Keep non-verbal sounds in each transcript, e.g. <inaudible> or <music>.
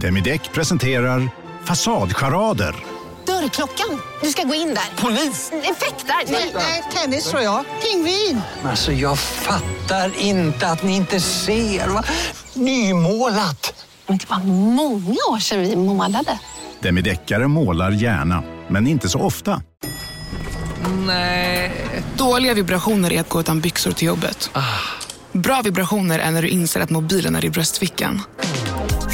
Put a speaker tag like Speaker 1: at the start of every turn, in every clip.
Speaker 1: Demideck presenterar Fasadcharader.
Speaker 2: Dörrklockan. Du ska gå in där.
Speaker 3: Polis?
Speaker 2: Effektar? Nej,
Speaker 4: Nej, tennis tror jag. Pingvin.
Speaker 3: Alltså jag fattar inte att ni inte ser. Va? Nymålat!
Speaker 2: Men det var många år sedan vi målade.
Speaker 1: Demideckare målar gärna, men inte så ofta.
Speaker 5: Nej. Dåliga vibrationer är att gå utan byxor till jobbet. Bra vibrationer är när du inser att mobilen är i bröstfickan.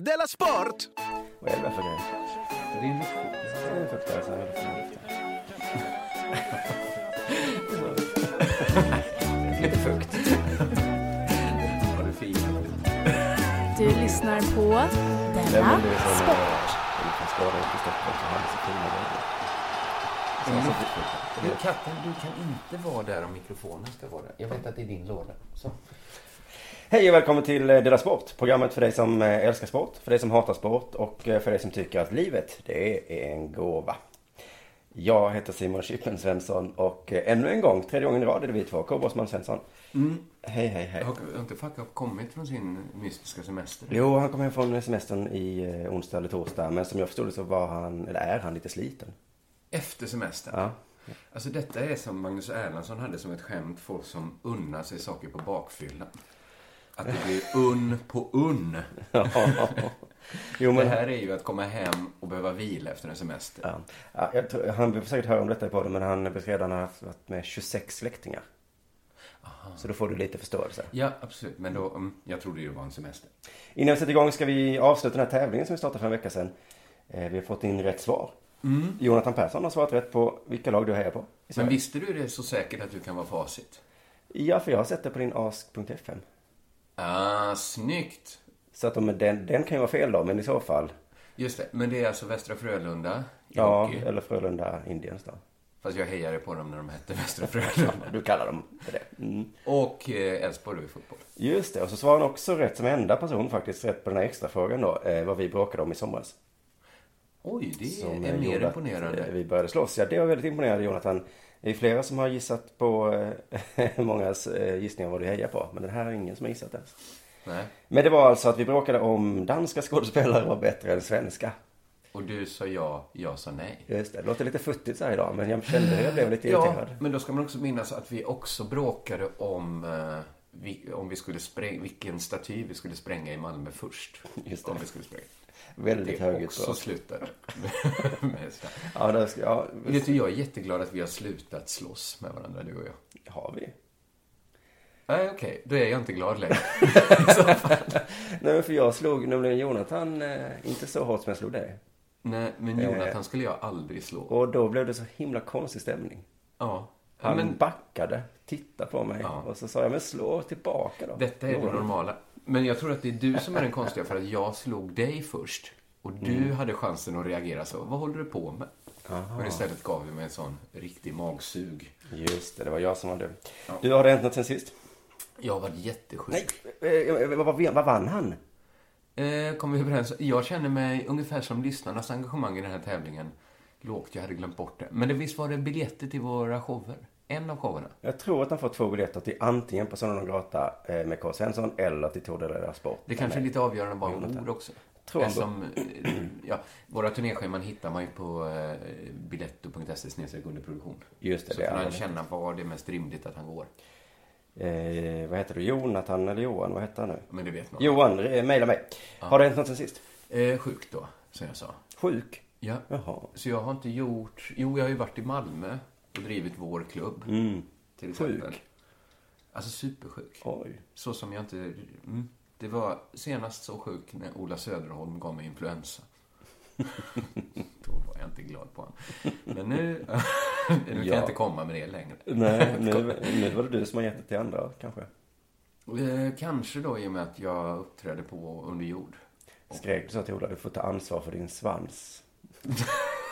Speaker 6: Della Sport!
Speaker 7: Vad är det där för grej? Det är en luft- det är en fuktare som fukt. Du fin?
Speaker 8: Du lyssnar på Della Sport.
Speaker 9: Du, katten, du kan inte vara där om mikrofonen ska vara där. Jag vet att det är din låda. Så.
Speaker 7: Hej och välkommen till eh, Dela Sport. Programmet för dig som eh, älskar sport, för dig som hatar sport och eh, för dig som tycker att livet det är en gåva. Jag heter Simon Chippen Svensson och ännu en gång, tredje gången i rad är det vi två, K. Bossman Svensson.
Speaker 9: Mm.
Speaker 7: Hej, hej, hej.
Speaker 9: Har har inte Fuck Up kommit från sin mystiska semester?
Speaker 7: Jo, han kom hem från semestern i onsdag eller torsdag. Men som jag förstod det så var han, eller är han lite sliten.
Speaker 9: Efter semestern?
Speaker 7: Ja.
Speaker 9: Alltså detta är som Magnus Erlandsson hade som ett skämt, folk som unnar sig saker på bakfyllan. Att det blir unn på unn.
Speaker 7: Jo, men-
Speaker 9: Det här är ju att komma hem och behöva vila efter en semester.
Speaker 7: Ja. Ja, tror, han får säkert höra om detta i podden men han beskrev att han har varit med 26 släktingar. Så då får du lite förståelse.
Speaker 9: Ja, absolut. Men då, mm, jag trodde ju det var en semester.
Speaker 7: Innan vi sätter igång ska vi avsluta den här tävlingen som vi startade för en vecka sedan. Eh, Vi har fått in rätt svar.
Speaker 9: Mm.
Speaker 7: Jonathan Persson har svarat rätt på vilka lag du hejar på.
Speaker 9: Men visste du det så säkert att du kan vara facit?
Speaker 7: Ja, för jag har sett det på din ask.fm.
Speaker 9: Ah, snyggt!
Speaker 7: Så att om den, den kan ju vara fel då, men i så fall.
Speaker 9: Just det, men det är alltså Västra Frölunda
Speaker 7: Ja,
Speaker 9: hockey.
Speaker 7: eller Frölunda Indians då.
Speaker 9: Fast jag hejade på dem när de hette Västra <laughs> Frölunda.
Speaker 7: Du kallar dem för det. Mm.
Speaker 9: Och eh, Elfsborg då i fotboll.
Speaker 7: Just det, och så svarar han också rätt som enda person faktiskt rätt på den här extra frågan då. Eh, vad vi bråkade om i somras.
Speaker 9: Oj, det
Speaker 7: Som,
Speaker 9: är
Speaker 7: eh,
Speaker 9: mer
Speaker 7: att,
Speaker 9: imponerande.
Speaker 7: eh, Vi började slåss. Ja, det var väldigt imponerande Jonathan. Det är flera som har gissat på eh, <laughs> mångas eh, gissningar vad du hejar på. Men den här är ingen som har gissat ens.
Speaker 9: Nej.
Speaker 7: Men det var alltså att vi bråkade om danska skådespelare var bättre än svenska.
Speaker 9: Och du sa ja, jag sa nej.
Speaker 7: Just det, det låter lite futtigt så här idag. Men jag kände hur jag blev lite
Speaker 9: Ja,
Speaker 7: irriterad.
Speaker 9: men då ska man också minnas att vi också bråkade om, eh, vi, om vi skulle spränga, vilken staty vi skulle spränga i Malmö först.
Speaker 7: Just det.
Speaker 9: Om vi skulle spränga.
Speaker 7: Väldigt
Speaker 9: det
Speaker 7: högljutt
Speaker 9: också med här. <laughs>
Speaker 7: Ja, det ska, ja,
Speaker 9: Vet du, jag är jätteglad att vi har slutat slåss med varandra, du och jag.
Speaker 7: har vi.
Speaker 9: Nej, okej. Då är jag inte glad längre. <laughs>
Speaker 7: Nej, men för jag slog nämligen Jonathan eh, inte så hårt som jag slog dig.
Speaker 9: Nej, men
Speaker 7: Eh.
Speaker 9: Jonathan skulle jag aldrig slå.
Speaker 7: Och då blev det så himla konstig stämning.
Speaker 9: Ja.
Speaker 7: Han
Speaker 9: men
Speaker 7: backade, tittade på mig
Speaker 9: Ja.
Speaker 7: och så sa jag, men slå tillbaka då.
Speaker 9: detta är det
Speaker 7: Gjorde han.
Speaker 9: normala. Men jag tror att det är du som är den konstiga för att jag slog dig först. Och du
Speaker 7: Mm.
Speaker 9: hade chansen att reagera så. Vad håller du på med?
Speaker 7: Aha.
Speaker 9: Men istället gav du mig en sån riktig magsug.
Speaker 7: Just det, det var jag som hade... Du, har det hänt något sen sist?
Speaker 9: Jag har varit jättesjuk.
Speaker 7: Nej, eh, vad, vad, vad vann han?
Speaker 9: Eh, kom vi överens? Jag känner mig ungefär som lyssnarnas engagemang i den här tävlingen. Lågt, jag hade glömt bort det. Men det, visst var det biljetter till våra shower? En av showerna.
Speaker 7: Jag tror att han får två biljetter till antingen Persona non grata eh, med K. Svensson eller till Tour de la Sport.
Speaker 9: Det kanske är lite avgörande vad
Speaker 7: Jonathan.
Speaker 9: ord också.
Speaker 7: Tror han
Speaker 9: Eftersom, eh, ja, våra turnéscheman hittar man ju på eh, biletto.se snedstreck underproduktion.
Speaker 7: Just det,
Speaker 9: Så
Speaker 7: det
Speaker 9: kan han
Speaker 7: det.
Speaker 9: känna var det är mest rimligt att han går.
Speaker 7: Eh, vad heter du? Jonathan eller Johan? Vad heter han nu?
Speaker 9: Men det vet man.
Speaker 7: Johan, eh, mejla mig. Har det hänt något sen sist?
Speaker 9: Eh, sjuk då, som jag sa.
Speaker 7: Sjuk?
Speaker 9: Ja.
Speaker 7: Jaha.
Speaker 9: Så jag har inte gjort... Jo, jag har ju varit i Malmö och drivit vår klubb.
Speaker 7: Mm.
Speaker 9: Till exempel.
Speaker 7: Sjuk?
Speaker 9: Alltså supersjuk.
Speaker 7: Oj.
Speaker 9: Så som jag inte... Mm. Det var senast så sjuk när Ola Söderholm gav mig influensa. <laughs> Då var jag inte glad på honom. Men nu, <laughs> nu kan
Speaker 7: Ja.
Speaker 9: jag inte komma med det längre.
Speaker 7: Nej, <laughs> nu, nu var det du som har gett det till andra kanske.
Speaker 9: Eh, kanske då i och med att jag uppträdde på Under jord.
Speaker 7: Skrek du så till Ola, du får ta ansvar för din svans.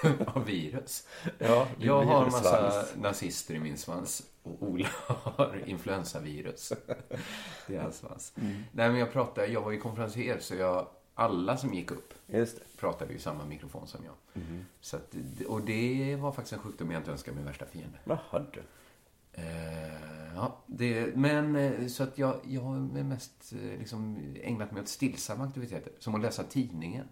Speaker 7: <laughs>
Speaker 9: Av virus.
Speaker 7: Ja,
Speaker 9: jag har en massa nazister i min svans. Och Ola <laughs> har influensavirus. <laughs> Är hans svans.
Speaker 7: Mm.
Speaker 9: Nej, men jag pratade, jag var ju konferencier så jag, alla som gick upp pratade ju i samma mikrofon som jag.
Speaker 7: Mhm.
Speaker 9: Så att, och det var faktiskt en sjukdom jag inte önskar min värsta fiende.
Speaker 7: Jaha du.
Speaker 9: Eh, ja, det, men eh, så att jag, jag har mest eh, liksom ägnat mig åt stillsamma aktiviteter. Som att läsa tidningen.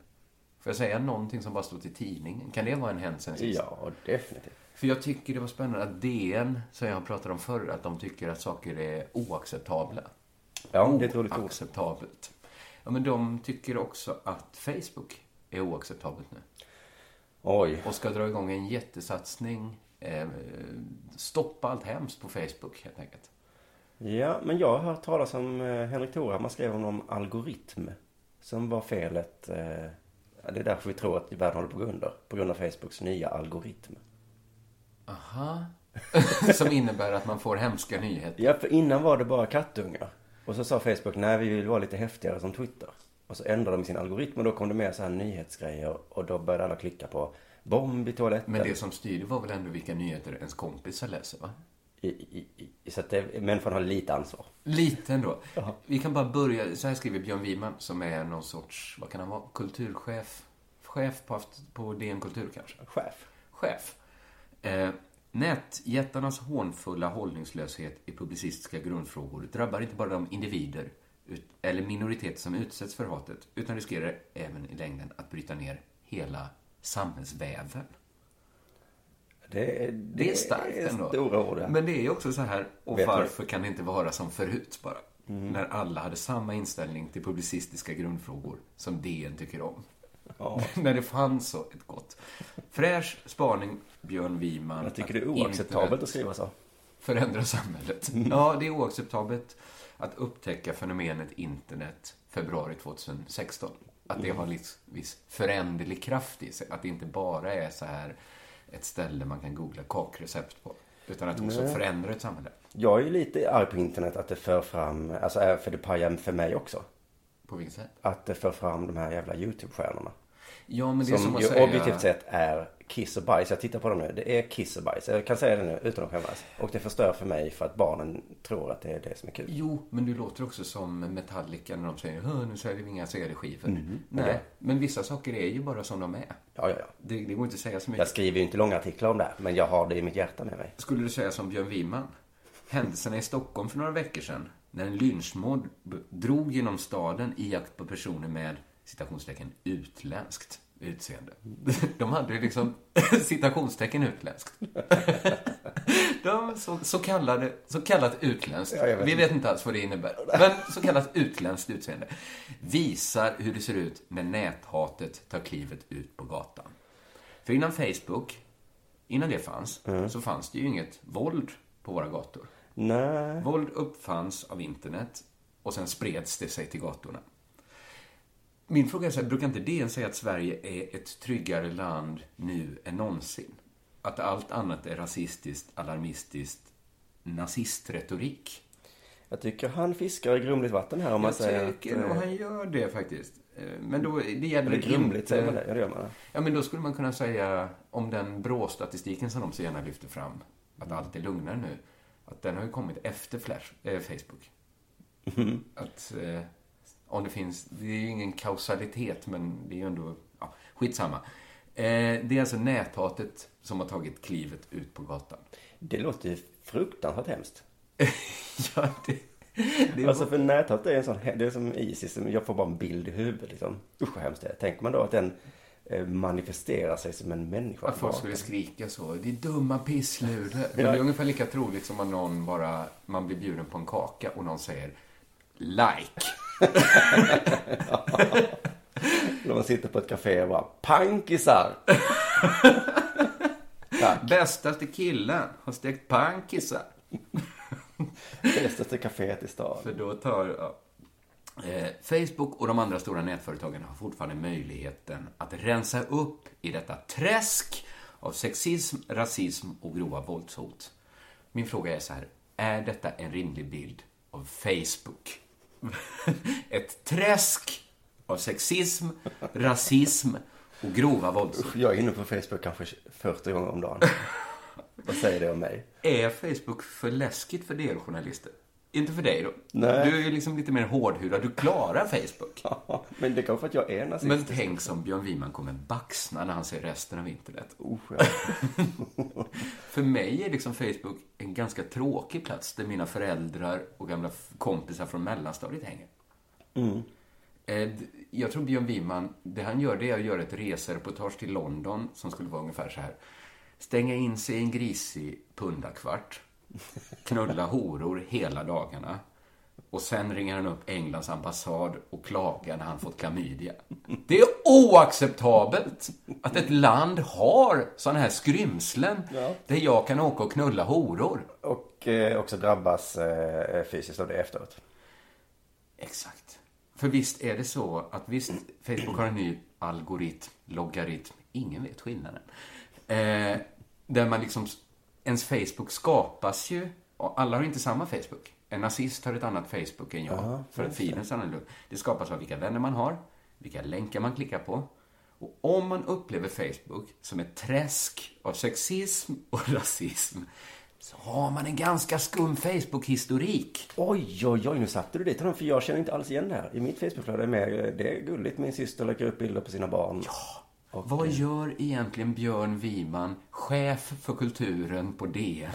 Speaker 9: Får jag säga någonting som bara står till tidningen? Kan det vara en sist?
Speaker 7: Ja, definitivt.
Speaker 9: För jag tycker det var spännande att DN, som jag pratade om förr, att de tycker att saker är oacceptabla.
Speaker 7: Ja, det är ett ord.
Speaker 9: Oacceptabelt. Ja, men de tycker också att Facebook är oacceptabelt nu.
Speaker 7: Oj.
Speaker 9: Och ska dra igång en jättesatsning. Eh, stoppa allt hemskt på Facebook, helt enkelt.
Speaker 7: Ja, men jag har hört talas om eh, Henrik Torhammar skrev om någon algoritm. Som var felet. Eh, det är därför vi tror att världen håller på att gå under. På grund av Facebooks nya algoritm.
Speaker 9: Aha. <laughs> som innebär att man får hemska nyheter.
Speaker 7: Ja, för innan var det bara kattungar. Och så sa Facebook, nej vi vill vara lite häftigare som Twitter. Och så ändrade de sin algoritm och då kom det med så här nyhetsgrejer. Och då började alla klicka på bomb i toaletten.
Speaker 9: Men det som styrde var väl ändå vilka nyheter ens kompisar läser, va?
Speaker 7: I, i, i, så att det, människan har lite ansvar.
Speaker 9: Lite ändå. Vi kan bara börja, så här skriver Björn Wiman som är någon sorts, vad kan han vara, kulturchef? Chef på, på DN Kultur kanske?
Speaker 7: Chef.
Speaker 9: Chef. Eh, nätjättarnas hånfulla hållningslöshet i publicistiska grundfrågor drabbar inte bara de individer ut, eller minoriteter som utsätts för hatet, utan riskerar även i längden att bryta ner hela samhällsväven.
Speaker 7: Det, är-
Speaker 9: Det är starkt
Speaker 7: är
Speaker 9: ändå.
Speaker 7: Stora ord.
Speaker 9: Men det är ju också så här, och varför kan det inte vara som förut bara?
Speaker 7: Mm.
Speaker 9: När alla hade samma inställning till publicistiska grundfrågor som DN tycker om.
Speaker 7: Ja. <laughs>
Speaker 9: När det fanns så ett gott. Fräsch spaning, Björn Wiman.
Speaker 7: Jag tycker det är oacceptabelt att skriva så.
Speaker 9: Förändrar samhället. Ja, det är oacceptabelt att upptäcka fenomenet internet februari 2016. Att det har en viss föränderlig kraft i sig. Att det inte bara är så här ett ställe man kan googla kakrecept på. Utan att det också
Speaker 7: Nej.
Speaker 9: förändrar ett samhälle.
Speaker 7: Jag är ju lite arg på internet att det för fram, alltså för det pajar för mig också.
Speaker 9: På vilket sätt?
Speaker 7: Att det för fram de här jävla YouTube-stjärnorna.
Speaker 9: Ja, men det är
Speaker 7: som
Speaker 9: som att
Speaker 7: ju
Speaker 9: säga...
Speaker 7: objektivt sett är kiss och bajs. Jag tittar på dem nu. Det är kiss och bajs. Jag kan säga det nu utan att skämmas. Och det förstör för mig för att barnen tror att det är det som är kul.
Speaker 9: Jo, men du låter också som Metallica när de säger "Hö, nu säljer vi inga CD-skivor.
Speaker 7: Mhm.
Speaker 9: Nej,
Speaker 7: Okej.
Speaker 9: men vissa saker är ju bara som de är.
Speaker 7: Ja, ja, ja.
Speaker 9: Det, det går inte att säga så mycket.
Speaker 7: Jag skriver ju inte långa artiklar om det här, men jag har det i mitt hjärta med mig.
Speaker 9: Skulle du säga som Björn Wiman? Händelserna i Stockholm för några veckor sedan, när en lynchmord drog genom staden i jakt på personer med citationstecken utländskt utseende. <laughs> De hade ju liksom <laughs> citationstecken utländskt. <laughs> De så, så, kallade, så kallat utländskt.
Speaker 7: Ja, vet
Speaker 9: Vi vet inte alls vad det innebär. Men så kallat utländskt utseende visar hur det ser ut när näthatet tar klivet ut på gatan. För innan Facebook, innan det fanns, så fanns det ju inget våld på våra gator.
Speaker 7: Nej.
Speaker 9: Våld uppfanns av internet och sen spreds det sig till gatorna. Min fråga är så här, brukar inte DN säga att Sverige är ett tryggare land nu än någonsin? Att allt annat är rasistiskt, alarmistiskt, nazistretorik?
Speaker 7: Jag tycker han fiskar i grumligt vatten här om man
Speaker 9: Jag
Speaker 7: säger
Speaker 9: tycker
Speaker 7: att...
Speaker 9: nog
Speaker 7: eh,
Speaker 9: han gör det faktiskt. Eh, Men då, det gäller
Speaker 7: Eller grumligt
Speaker 9: inte...
Speaker 7: säger man det. Ja, det gör man.
Speaker 9: Ja, men då skulle man kunna säga om den BRÅ-statistiken som de så gärna lyfter fram, att allt är lugnare nu, att den har ju kommit efter Flash, eh, Facebook.
Speaker 7: Mhm.
Speaker 9: Att eh, om det finns, det är ju ingen kausalitet, men det är ju ändå, ja, skitsamma. Eh, det är alltså näthatet som har tagit klivet ut på gatan.
Speaker 7: Det låter ju fruktansvärt hemskt. <laughs>
Speaker 9: ja, det, det
Speaker 7: Alltså för näthat är en sån, det är som Isis, jag får bara en bild i huvudet liksom. Usch vad hemskt det är. Tänker man då att den eh, manifesterar sig som en människa?
Speaker 9: Att folk skulle skrika så. Det är dumma. <laughs> Men
Speaker 7: Ja.
Speaker 9: det är ungefär lika troligt som om någon bara, man blir bjuden på en kaka och någon säger like. <laughs>
Speaker 7: När man sitter på ett café och bara pankisar. <laughs> Tack.
Speaker 9: Bästaste killen har stekt pankisar. <laughs>
Speaker 7: Bästaste kaféet i stan.
Speaker 9: För då tar, ja. eh, Facebook och de andra stora nätföretagen har fortfarande möjligheten att rensa upp i detta träsk av sexism, rasism och grova våldshot. Min fråga är så här, är detta en rimlig bild av Facebook? Ett träsk av sexism, rasism och grova våldsbrott.
Speaker 7: Jag är inne på Facebook kanske 40 gånger om dagen. Vad säger det om mig?
Speaker 9: Är Facebook för läskigt för deljournalister? Inte för dig då?
Speaker 7: Nej.
Speaker 9: Du är liksom lite mer hårdhudad. Du klarar Facebook. <laughs>
Speaker 7: Men det kanske för att jag är nazist.
Speaker 9: Men tänk som Björn Wiman kommer baxna när han ser resten av internet.
Speaker 7: Oh, ja. <laughs>
Speaker 9: För mig är liksom Facebook en ganska tråkig plats där mina föräldrar och gamla kompisar från mellanstadiet hänger.
Speaker 7: Mm.
Speaker 9: Eh, Jag tror Björn Wiman, det han gör det är att göra ett resereportage till London som skulle vara ungefär så här. Stänga in sig i en grisig pundakvart, knulla horor hela dagarna och sen ringer han upp Englands ambassad och klagar när han fått klamydia. Det är oacceptabelt att ett land har sådana här skrymslen där jag kan åka och knulla horor.
Speaker 7: Och eh, också drabbas eh, fysiskt av det efteråt.
Speaker 9: Exakt. För visst är det så att visst, Facebook har en ny algoritm, logaritm, ingen vet skillnaden. Eh, där man liksom, ens Facebook skapas ju, och alla har inte samma Facebook. En nazist har ett annat Facebook än jag,
Speaker 7: Ja,
Speaker 9: för att feeden är annorlunda. Det skapas av vilka vänner man har, vilka länkar man klickar på. Och om man upplever Facebook som ett träsk av sexism och <laughs> rasism, så har man en ganska skum Facebook-historik.
Speaker 7: Oj, oj, oj, nu satte du dit honom för jag känner inte alls igen det här. I mitt Facebookflöde är med, det är gulligt. Min syster lägger upp bilder på sina barn. Ja. Och,
Speaker 9: Vad gör egentligen Björn Wiman, chef för kulturen på DN,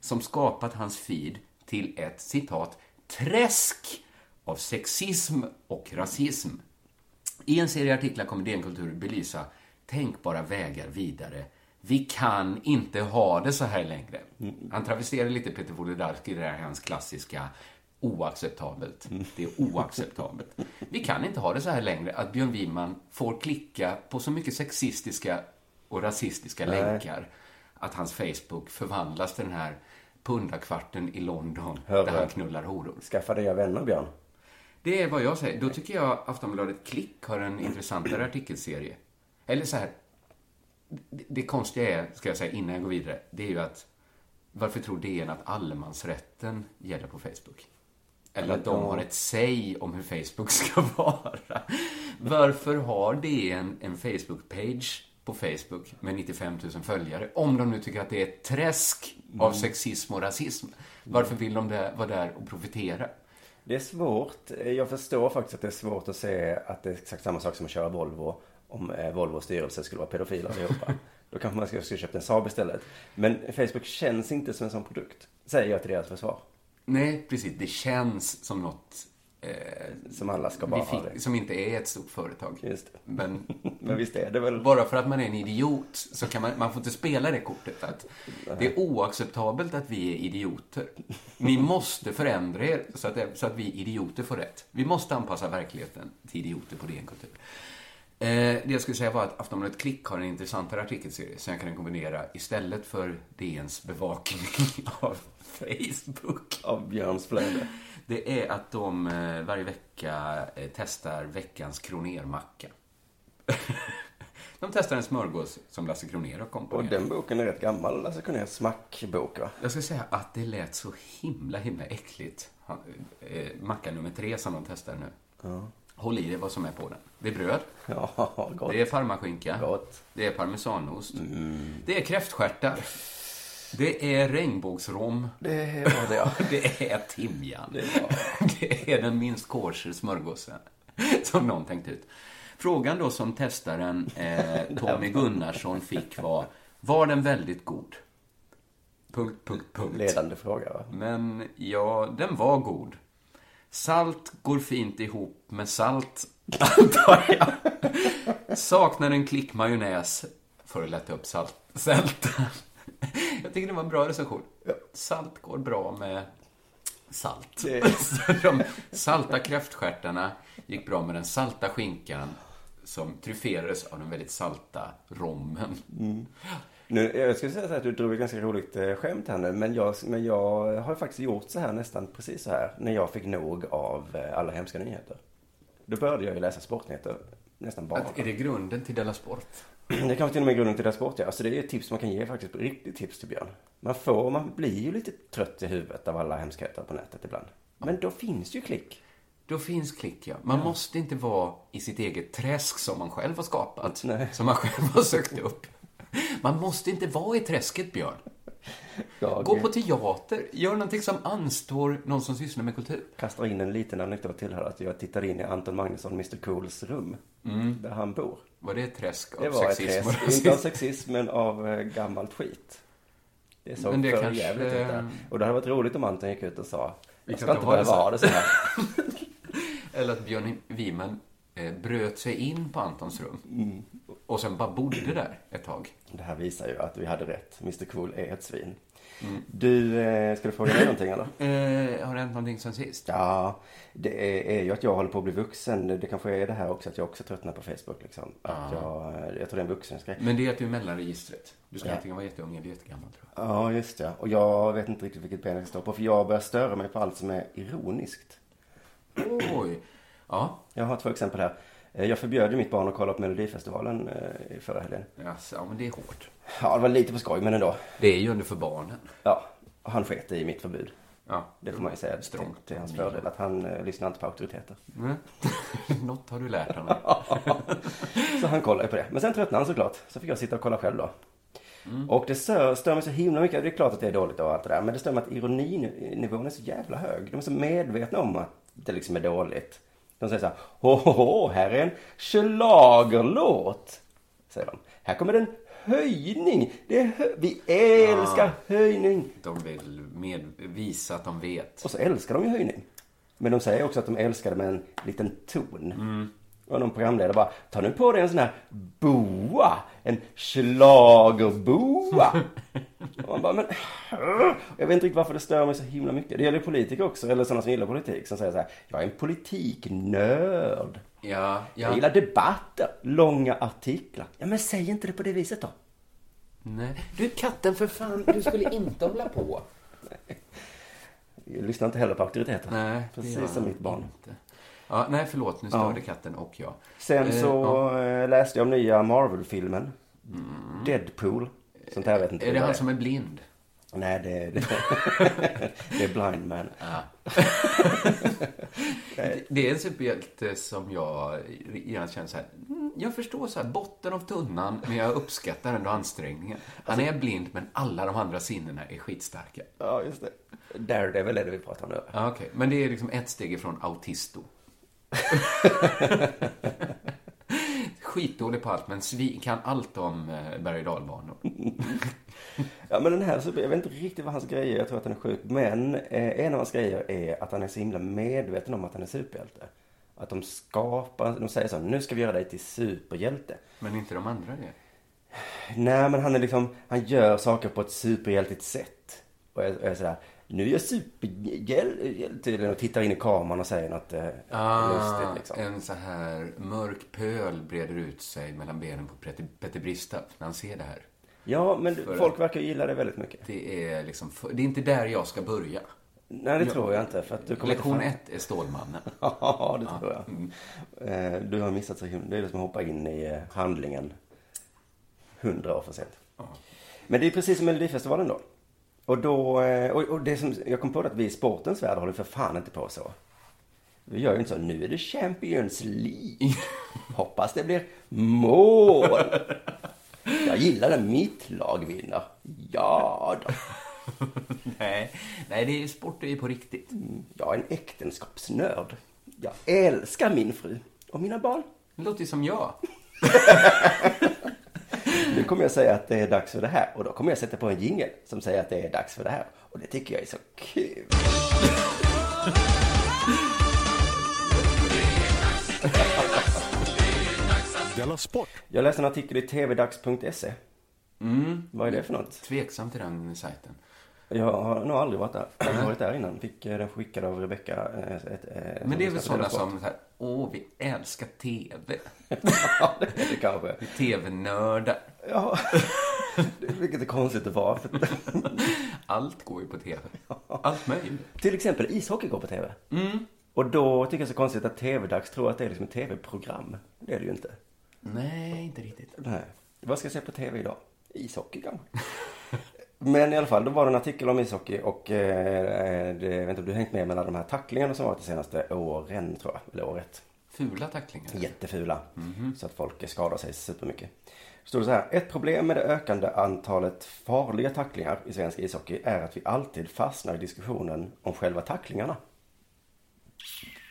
Speaker 9: som skapat hans feed till ett citat träsk av sexism och rasism? I en serie artiklar kommer DN Kultur belysa tänkbara vägar vidare. Vi kan inte ha det så här längre. Han travesterar lite Peter Wolodarski, det där hans klassiska oacceptabelt. Det är oacceptabelt. Vi kan inte ha det så här längre att Björn Wiman får klicka på så mycket sexistiska och rasistiska
Speaker 7: Nej.
Speaker 9: länkar att hans Facebook förvandlas till den här pundakvarten i London
Speaker 7: Hörru.
Speaker 9: där han knullar horor.
Speaker 7: Skaffa dig vänner, Björn.
Speaker 9: Det är vad jag säger. Då tycker jag Aftonbladet Klick har en intressantare artikelserie. Eller så här. Det, det konstiga är, ska jag säga innan jag går vidare, det är ju att varför tror DN att allemansrätten gäller på Facebook? Eller att de har ett säg om hur Facebook <laughs> ska vara. Varför har DN en Facebook-page på Facebook med 95 000 följare? Om de nu tycker att det är ett träsk av sexism och rasism. Varför vill de där, vara där och profitera?
Speaker 7: Det är svårt. Jag förstår faktiskt att det är svårt att se att det är exakt samma sak som att köra Volvo. Om eh, Volvos styrelse skulle vara pedofiler allihopa. <laughs> Då kanske man skulle köpt en Saab istället. Men Facebook känns inte som en sån produkt. Säger jag till deras försvar.
Speaker 9: Nej, precis. Det känns som något... Eh,
Speaker 7: som alla ska bara ha det.
Speaker 9: Som inte är ett stort företag.
Speaker 7: Just det.
Speaker 9: Men, <laughs>
Speaker 7: Men visst är det väl...
Speaker 9: Bara för att man är en idiot så kan man, man får inte spela det kortet. Att det är oacceptabelt att vi är idioter. Ni <laughs> måste förändra er så att, så att vi idioter får rätt. Vi måste anpassa verkligheten till idioter på DN Kultur. Eh, det jag skulle säga var att Aftonbladet Klick har en intressantare artikelserie som jag kan rekommendera istället för DNs bevakning <laughs> av Facebook.
Speaker 7: Av Björns flöde.
Speaker 9: Det är att de eh, varje vecka eh, testar veckans kronermacka. <laughs> de testar en smörgås som Lasse Kronér har
Speaker 7: Och
Speaker 9: komponerat.
Speaker 7: den boken är rätt gammal. Kunde jag smackbok va?
Speaker 9: Jag ska säga att det lät så himla, himla äckligt. Han- eh, Macka nummer tre som de testar nu.
Speaker 7: Ja.
Speaker 9: Håll i dig vad som är på den. Det är bröd. <laughs>
Speaker 7: Ja, gott.
Speaker 9: Det är parmaskinka.
Speaker 7: Gott.
Speaker 9: Det är parmesanost. Det är kräftstjärtar. Det är regnbågsrom.
Speaker 7: Det var det ja. <laughs>
Speaker 9: Det är timjan.
Speaker 7: Det var... <laughs>
Speaker 9: Det är den minst kosher smörgåsen som någon tänkt ut. Frågan då som testaren eh, Tommy Gunnarsson fick var, var den väldigt god? Punkt, punkt, punkt.
Speaker 7: Ledande fråga va?
Speaker 9: Men ja, den var god. Salt går fint ihop med salt, <laughs> antar jag. Saknar en klick majonnäs för att lätta upp salt, sältan. Jag tycker det var en bra recension. Salt går bra med salt. <laughs> De salta kräftstjärtarna gick bra med den salta skinkan som tryfferades av den väldigt salta rommen.
Speaker 7: Nu, jag skulle säga att du drog ett ganska roligt eh, skämt här nu. Men jag, men jag har faktiskt gjort så här nästan precis så här. När jag fick nog av eh, alla hemska nyheter. Då började jag ju läsa sportnyheter. Nästan bara.
Speaker 9: Att, är det grunden till Della Sport? <clears throat>
Speaker 7: Det kanske till och med är grunden till här sport, ja. Alltså det är ett tips man kan ge faktiskt. Riktigt tips till Björn. Man får, man blir ju lite trött i huvudet av alla hemskheter på nätet ibland. Men då finns ju klick.
Speaker 9: Då finns klick, ja. Man måste inte vara i sitt eget träsk som man själv har skapat. Som man själv har sökt upp. Man måste inte vara i träsket, Björn.
Speaker 7: Jag
Speaker 9: Gå på teater. Gör någonting som anstår någon som sysslar med kultur.
Speaker 7: kastar in en liten anekdot till här. Att jag tittade in i Anton Magnusson, Mr Cools rum. Där han bor.
Speaker 9: Var det ett träsk av
Speaker 7: Det var ett
Speaker 9: sexism och
Speaker 7: träsk, <laughs> inte av sexism men av eh, gammalt skit. Det såg
Speaker 9: Men det
Speaker 7: för
Speaker 9: kanske-
Speaker 7: jävligt ut där. Och det hade varit roligt om Anton gick ut och sa, jag ska
Speaker 9: inte
Speaker 7: behöva ha det så här. <laughs>
Speaker 9: Eller att Björn Wiman bröt sig in på Antons rum.
Speaker 7: Mm.
Speaker 9: Och sen bara bodde där ett tag.
Speaker 7: Det här visar ju att vi hade rätt. Mr Cool är ett svin.
Speaker 9: Mm.
Speaker 7: Du, eh, ska du fråga mig någonting eller? <laughs>
Speaker 9: Eh, har det hänt någonting sen sist?
Speaker 7: Ja, det är, är ju att jag håller på att bli vuxen. Det kanske är det här också att jag också tröttnar på Facebook liksom. Att jag, jag tror det är en vuxensgrej.
Speaker 9: Men det är att du är mellanregistret. Du ska
Speaker 7: Ja.
Speaker 9: antingen vara jätteung eller jättegammal, tror jag.
Speaker 7: Ja, just det. Och jag vet inte riktigt vilket ben jag ska stå på. För jag börjar störa mig på allt som är ironiskt.
Speaker 9: Oj. Ja.
Speaker 7: Jag har två exempel här. Eh, Jag förbjöd ju mitt barn att kolla på Melodifestivalen eh, i förra helgen.
Speaker 9: Jaså, ja, men det är hårt.
Speaker 7: Ja, det var lite på skoj, men ändå.
Speaker 9: Det är ju under för barnen.
Speaker 7: Ja, och han sket i mitt förbud.
Speaker 9: Ja.
Speaker 7: Det får man ju säga till,
Speaker 9: Strångt.
Speaker 7: till hans fördel, att han eh, lyssnar inte på auktoriteter.
Speaker 9: Mm. <laughs> Något har du lärt honom. <laughs>
Speaker 7: Så han kollade på det. Men sen tröttnade han såklart. Så fick jag sitta och kolla själv då. Och det stör, stör mig så himla mycket. Det är klart att det är dåligt och allt det där. Men det stör mig att ironinivån är så jävla hög. De är så medvetna om att det liksom är dåligt. De säger så här. Åh, här är en schlagerlåt. Säger de. Här kommer en höjning. Det hö- Vi älskar
Speaker 9: Ah.
Speaker 7: höjning.
Speaker 9: De vill med, visa att de vet.
Speaker 7: Och så älskar de ju höjning. Men de säger också att de älskar det med en liten ton.
Speaker 9: Mm.
Speaker 7: Och någon programledare bara, ta nu på dig en sån här boa. En schlagerboa. <laughs> och man bara, men... Jag vet inte riktigt varför det stör mig så himla mycket. Det gäller politiker också, eller sådana som gillar politik, som säger så här, jag är en politiknörd.
Speaker 9: Ja, ja.
Speaker 7: Jag gillar debatter, långa artiklar. Ja, men säg inte det på det viset då.
Speaker 9: Nej. Du, katten, för fan. Du skulle inte hålla på.
Speaker 7: Jag lyssnar inte heller på auktoriteter.
Speaker 9: Nej,
Speaker 7: Precis som mitt barn.
Speaker 9: Inte. Ja, nej, förlåt. Nu störde
Speaker 7: Ja.
Speaker 9: katten och jag.
Speaker 7: Sen
Speaker 9: Eh,
Speaker 7: så
Speaker 9: ja.
Speaker 7: eh, läste jag om nya Marvel-filmen. Deadpool. Sånt här vet inte
Speaker 9: Är det han som är blind?
Speaker 7: Nej, det, det, <laughs> det är Blind Man. <laughs>
Speaker 9: Det- Det är en superhjälte som jag gärna känner så här. mm, Jag förstår så här, botten av tunnan, men jag uppskattar ändå ansträngningen. Han är blind, men alla de andra sinnena är skitstarka.
Speaker 7: Ja, just det. Daredevil är det vi pratar om nu.
Speaker 9: Ja, okej. Men det är liksom ett steg ifrån autisto. <laughs> Skitdålig på allt, men kan allt om eh, berg och dalbanor. <laughs>
Speaker 7: Ja, men den här, jag vet inte riktigt vad hans grej är. Jag tror att den är sjuk. Men eh, en av hans grejer är att han är så himla medveten om att han är superhjälte. Att de skapar, de säger så nu ska vi göra dig till superhjälte.
Speaker 9: Men inte de andra det.
Speaker 7: Nej, men han är liksom, han gör saker på ett superhjältigt sätt. Och är, är sådär, nu är jag superhjälte. Och tittar in i kameran och säger något eh,
Speaker 9: Ah,
Speaker 7: lustigt liksom.
Speaker 9: en så här mörk pöl breder ut sig mellan benen på Petter, Bristav när han ser det här.
Speaker 7: Ja, men
Speaker 9: För
Speaker 7: folk verkar gilla det väldigt mycket.
Speaker 9: Det är liksom, det är inte där jag ska börja.
Speaker 7: Nej, det tror jag inte. För att du kommer
Speaker 9: Lektion ett är Stålmannen. <laughs>
Speaker 7: Ja, det tror jag.
Speaker 9: Mm.
Speaker 7: Eh, Du har missat så himla... Det är som att hoppa in i eh, handlingen hundra år för sent. Men det är precis som Melodifestivalen då. Och då... eh, Och, det som, jag kom på att vi i sportens värld håller för fan inte på så. Vi gör ju inte så. Nu är det Champions League. <laughs> Hoppas det blir mål. Jag gillar när mitt lag vinner. Ja då. <laughs>
Speaker 9: Nej, nej det är sport är på riktigt.
Speaker 7: Jag är en äktenskapsnörd. Jag älskar min fru och mina barn.
Speaker 9: Det låter ju som jag. <laughs>
Speaker 7: Nu kommer jag säga att det är dags för det här och då kommer jag sätta på en jingel som säger att det är dags för det här. Och det tycker jag är så kul.
Speaker 1: Sport.
Speaker 7: Jag läste en artikel i tvdags.se.
Speaker 9: Mm.
Speaker 7: Vad är det för något?
Speaker 9: Tveksam till den sajten.
Speaker 7: Jag har nog aldrig varit där. Jag har varit där innan. Fick eh, den skickad av Rebecka. eh, ett, eh,
Speaker 9: Men det är väl sådana som så här, åh, vi älskar TV. <laughs>
Speaker 7: ja, det är det kanske.
Speaker 9: Vi TV-nördar.
Speaker 7: Ja, vilket är konstigt att vara. <laughs>
Speaker 9: Allt går ju på TV. Allt möjligt.
Speaker 7: Till exempel ishockey går på tv.
Speaker 9: Mm.
Speaker 7: Och då tycker jag det är så konstigt att TV-dags tror att det är liksom ett tv-program. Det är det ju inte.
Speaker 9: Nej, inte riktigt.
Speaker 7: Nej. Vad ska jag se på tv idag? Ishockey kanske? <laughs> Men i alla fall, då var det en artikel om ishockey och eh, det, jag vet inte om du har hängt med alla de här tacklingarna som varit de senaste åren tror jag, eller året.
Speaker 9: Fula tacklingar?
Speaker 7: Jättefula. Så att folk skadar sig supermycket. Står det så här. Ett problem med det ökande antalet farliga tacklingar i svensk ishockey är att vi alltid fastnar i diskussionen om själva tacklingarna.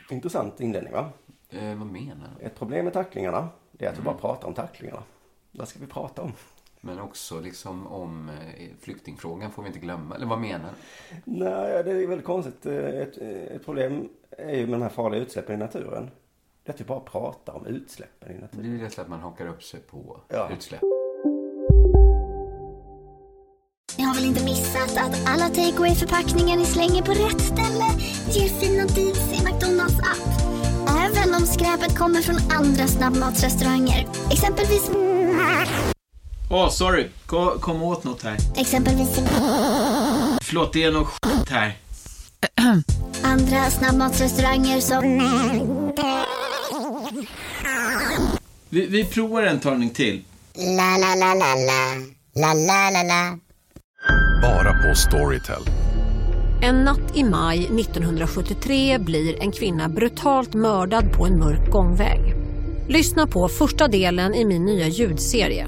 Speaker 7: Intressant inledning va?
Speaker 9: Eh, vad menar du?
Speaker 7: Ett problem med tacklingarna, det är att vi bara pratar om tacklingarna. Vad ska vi prata om?
Speaker 9: Men också liksom om eh, flyktingfrågan får vi inte glömma. Eller vad menar du?
Speaker 7: Nej, det är väldigt konstigt. Ett, ett problem är ju med de här farliga utsläppen i naturen. Det är att vi bara pratar om utsläppen i naturen.
Speaker 9: Det är ju lätt att man hakar upp sig på
Speaker 7: Ja.
Speaker 9: utsläpp.
Speaker 10: Ni har väl inte missat att alla takeaway förpackningar ni slänger på rätt ställe ger fina deals i McDonalds app. Även om skräpet kommer från andra snabbmatsrestauranger. Exempelvis...
Speaker 11: Åh, sorry. Kom, kom åt något här.
Speaker 10: Exempelvis...
Speaker 11: Förlåt, det är något skit här.
Speaker 10: Andra snabbmatsrestauranger som...
Speaker 11: Vi, vi provar en talning till.
Speaker 10: La, la, la, la, la. La, la, la, la.
Speaker 12: Bara på Storytel.
Speaker 13: En natt i maj 1973 blir en kvinna brutalt mördad på en mörk gångväg. Lyssna på första delen i min nya ljudserie.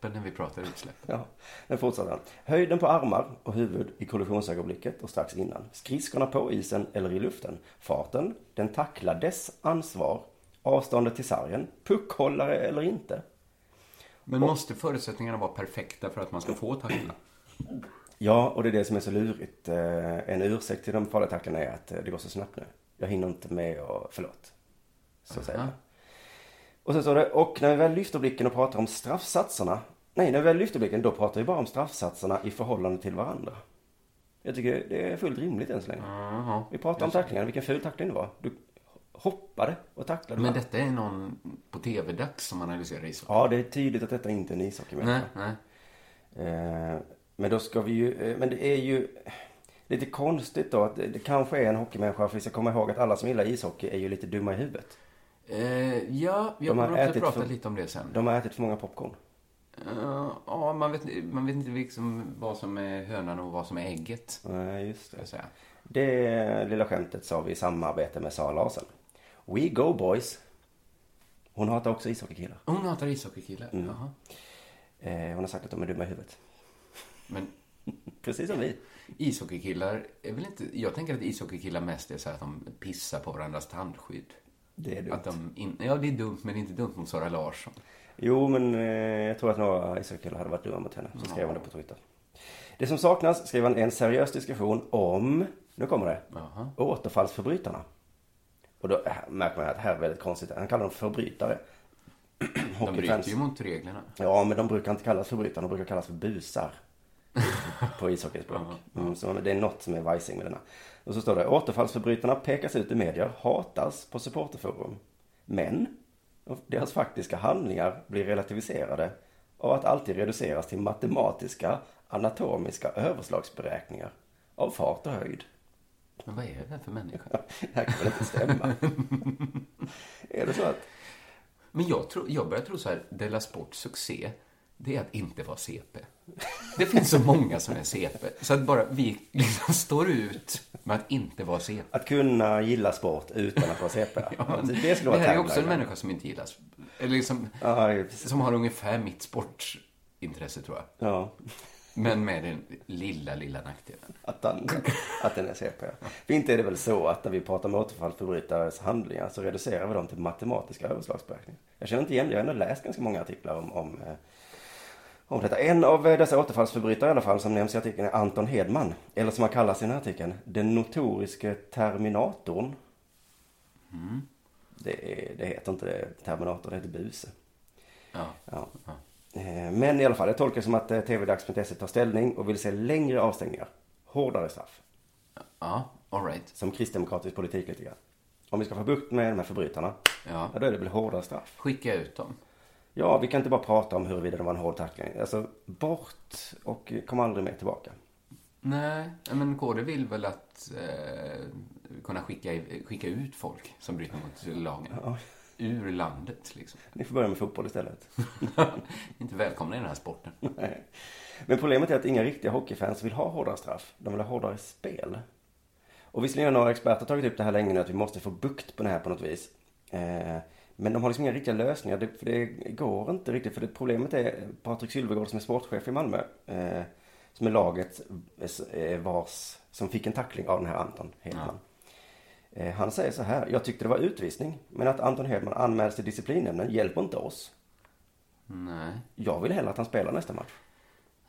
Speaker 9: När vi pratar utsläpp.
Speaker 7: Ja, den fortsätter han. Höjden på armar och huvud i kollisionsögonblicket och strax innan. Skridskorna på isen eller i luften. Farten, den tacklades ansvar, avståndet till sargen, puckhållare eller inte.
Speaker 9: Men måste förutsättningarna vara perfekta för att man ska få tackla?
Speaker 7: Ja, och det är det som är så lurigt. Eh, En ursäkt till de farliga tacklarna är att eh, det går så snabbt nu. Jag hinner inte med och förlåt. Så säger jag. Och sen står det, och när vi väl lyfter blicken och pratar om straffsatserna. Nej, när vi väl lyfter blicken då pratar vi bara om straffsatserna i förhållande till varandra. Jag tycker det är fullt rimligt än så länge. Vi pratar om tacklingarna, vilken ful tackling det var. Du hoppade och tacklade.
Speaker 9: Men detta är någon på tv-dags som analyserar ishockey?
Speaker 7: Ja, det är tydligt att detta inte är en
Speaker 9: Nej,
Speaker 7: ishockeymänniska.
Speaker 9: nej.
Speaker 7: Eh, Men då ska vi ju, eh, men det är ju lite konstigt då att det, det kanske är en hockeymänniska för vi ska komma ihåg att alla som gillar ishockey är ju lite dumma i huvudet.
Speaker 9: Eh, ja, jag
Speaker 7: De
Speaker 9: kommer också prata
Speaker 7: för-
Speaker 9: lite om det sen.
Speaker 7: De har ätit för många popcorn.
Speaker 9: Eh, ja, man vet, man vet inte liksom vad som är hönan och vad som är ägget.
Speaker 7: Nej, just det. Det lilla skämtet sa vi i samarbete med Sara Larsson. We go boys. Hon hatar också ishockeykillar.
Speaker 9: Hon hatar ishockeykillar?
Speaker 7: Mm.
Speaker 9: Jaha.
Speaker 7: Eh, hon har sagt att de är dumma i huvudet.
Speaker 9: Men <laughs>
Speaker 7: Precis som vi.
Speaker 9: ishockeykillar är väl inte... Jag tänker att ishockeykillar mest är så här att de pissar på varandras tandskydd.
Speaker 7: Det är dumt.
Speaker 9: Att de in, ja, det är dumt, men inte dumt mot Sara Larsson.
Speaker 7: Jo, men eh, jag tror att några ishockeykillar hade varit dumma mot henne. Så skrev hon det på Twitter. Det som saknas, skrev han, är en seriös diskussion om, nu kommer det,
Speaker 9: Jaha.
Speaker 7: återfallsförbrytarna. Och då äh, märker man att det här är väldigt konstigt. Han kallar dem förbrytare.
Speaker 9: De bryter ju mot reglerna.
Speaker 7: Ja, men de brukar inte kallas förbrytare, de brukar kallas för busar. På ishockeyspråk. Mm, så det är något som är vajsing med denna. Och så står det, återfallsförbrytarna pekas ut i medier, hatas på supporterforum. Men deras faktiska handlingar blir relativiserade av att alltid reduceras till matematiska, anatomiska överslagsberäkningar av fart och höjd.
Speaker 9: Men vad är det för människa? <laughs>
Speaker 7: Det här kan väl inte stämma? <laughs> är det så att...
Speaker 9: Men jag, tror, jag börjar tro så här, Della Sports succé, det är att inte vara CP. Det finns så många som är CP. Så att bara vi liksom står ut med att inte vara CP.
Speaker 7: Att kunna gilla sport utan att vara CP. <laughs>
Speaker 9: Ja,
Speaker 7: det,
Speaker 9: det,
Speaker 7: skulle vara
Speaker 9: här är också en människa som inte gillas. Eller liksom,
Speaker 7: Ja,
Speaker 9: som har ungefär mitt sportintresse, tror jag.
Speaker 7: Ja.
Speaker 9: Men med den lilla, lilla nackdelen.
Speaker 7: Att den, att den är CP. För inte är det väl så att när vi pratar om återfallsförbrytares handlingar så reducerar vi dem till matematiska överslagsberäkningar. Jag känner inte igen det. Jag har ändå läst ganska många artiklar om, om, eh, om detta. En av eh, dessa återfallsförbrytare i alla fall som nämns i artikeln är Anton Hedman. Eller som han kallas i den här artikeln, den notoriske Terminatorn.
Speaker 9: Mm.
Speaker 7: Det, är, det heter inte det, Terminator, det heter Buse.
Speaker 9: Ja.
Speaker 7: Ja. Eh, Men i alla fall, jag tolkar det som att eh, tvdags.se tar ställning och vill se längre avstängningar. Hårdare straff.
Speaker 9: Ja. All right.
Speaker 7: Som kristdemokratisk politik lite grann. Om vi ska få bukt med de här förbrytarna,
Speaker 9: Ja.
Speaker 7: då är det väl hårdare straff.
Speaker 9: Skicka ut dem.
Speaker 7: Ja, vi kan inte bara prata om huruvida det var en hård tackling. Alltså, bort och kom aldrig mer tillbaka.
Speaker 9: Nej, men KD vill väl att eh, kunna skicka, skicka ut folk som bryter mot lagen.
Speaker 7: Ja.
Speaker 9: Ur landet, liksom.
Speaker 7: Ni får börja med fotboll istället. <laughs>
Speaker 9: Inte välkomna i den här sporten.
Speaker 7: Nej. Men problemet är att inga riktiga hockeyfans vill ha hårdare straff. De vill ha hårdare spel. Och visserligen har några experter tagit upp det här länge nu att vi måste få bukt på det här på något vis. Eh, men de har liksom inga riktiga lösningar. Det, för det går inte riktigt. För det, problemet är Patrik Sylvegård som är sportchef i Malmö. Eh, som är laget eh, vars, som fick en tackling av den här Anton Hedman. Eh, han säger så här. Jag tyckte det var utvisning. Men att Anton Hedman anmäls till disciplinnämnden hjälper inte oss.
Speaker 9: Nej.
Speaker 7: Jag vill hellre att han spelar nästa match.